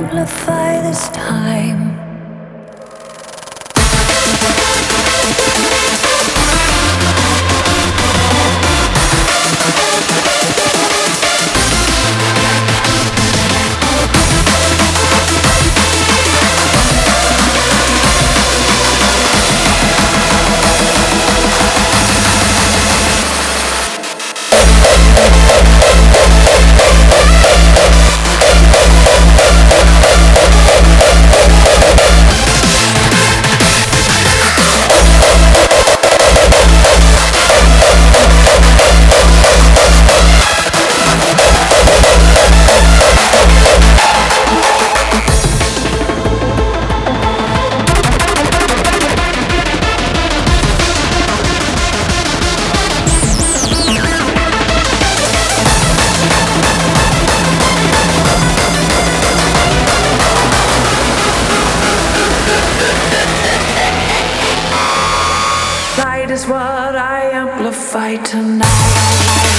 amplify this time. is what I amplify tonight.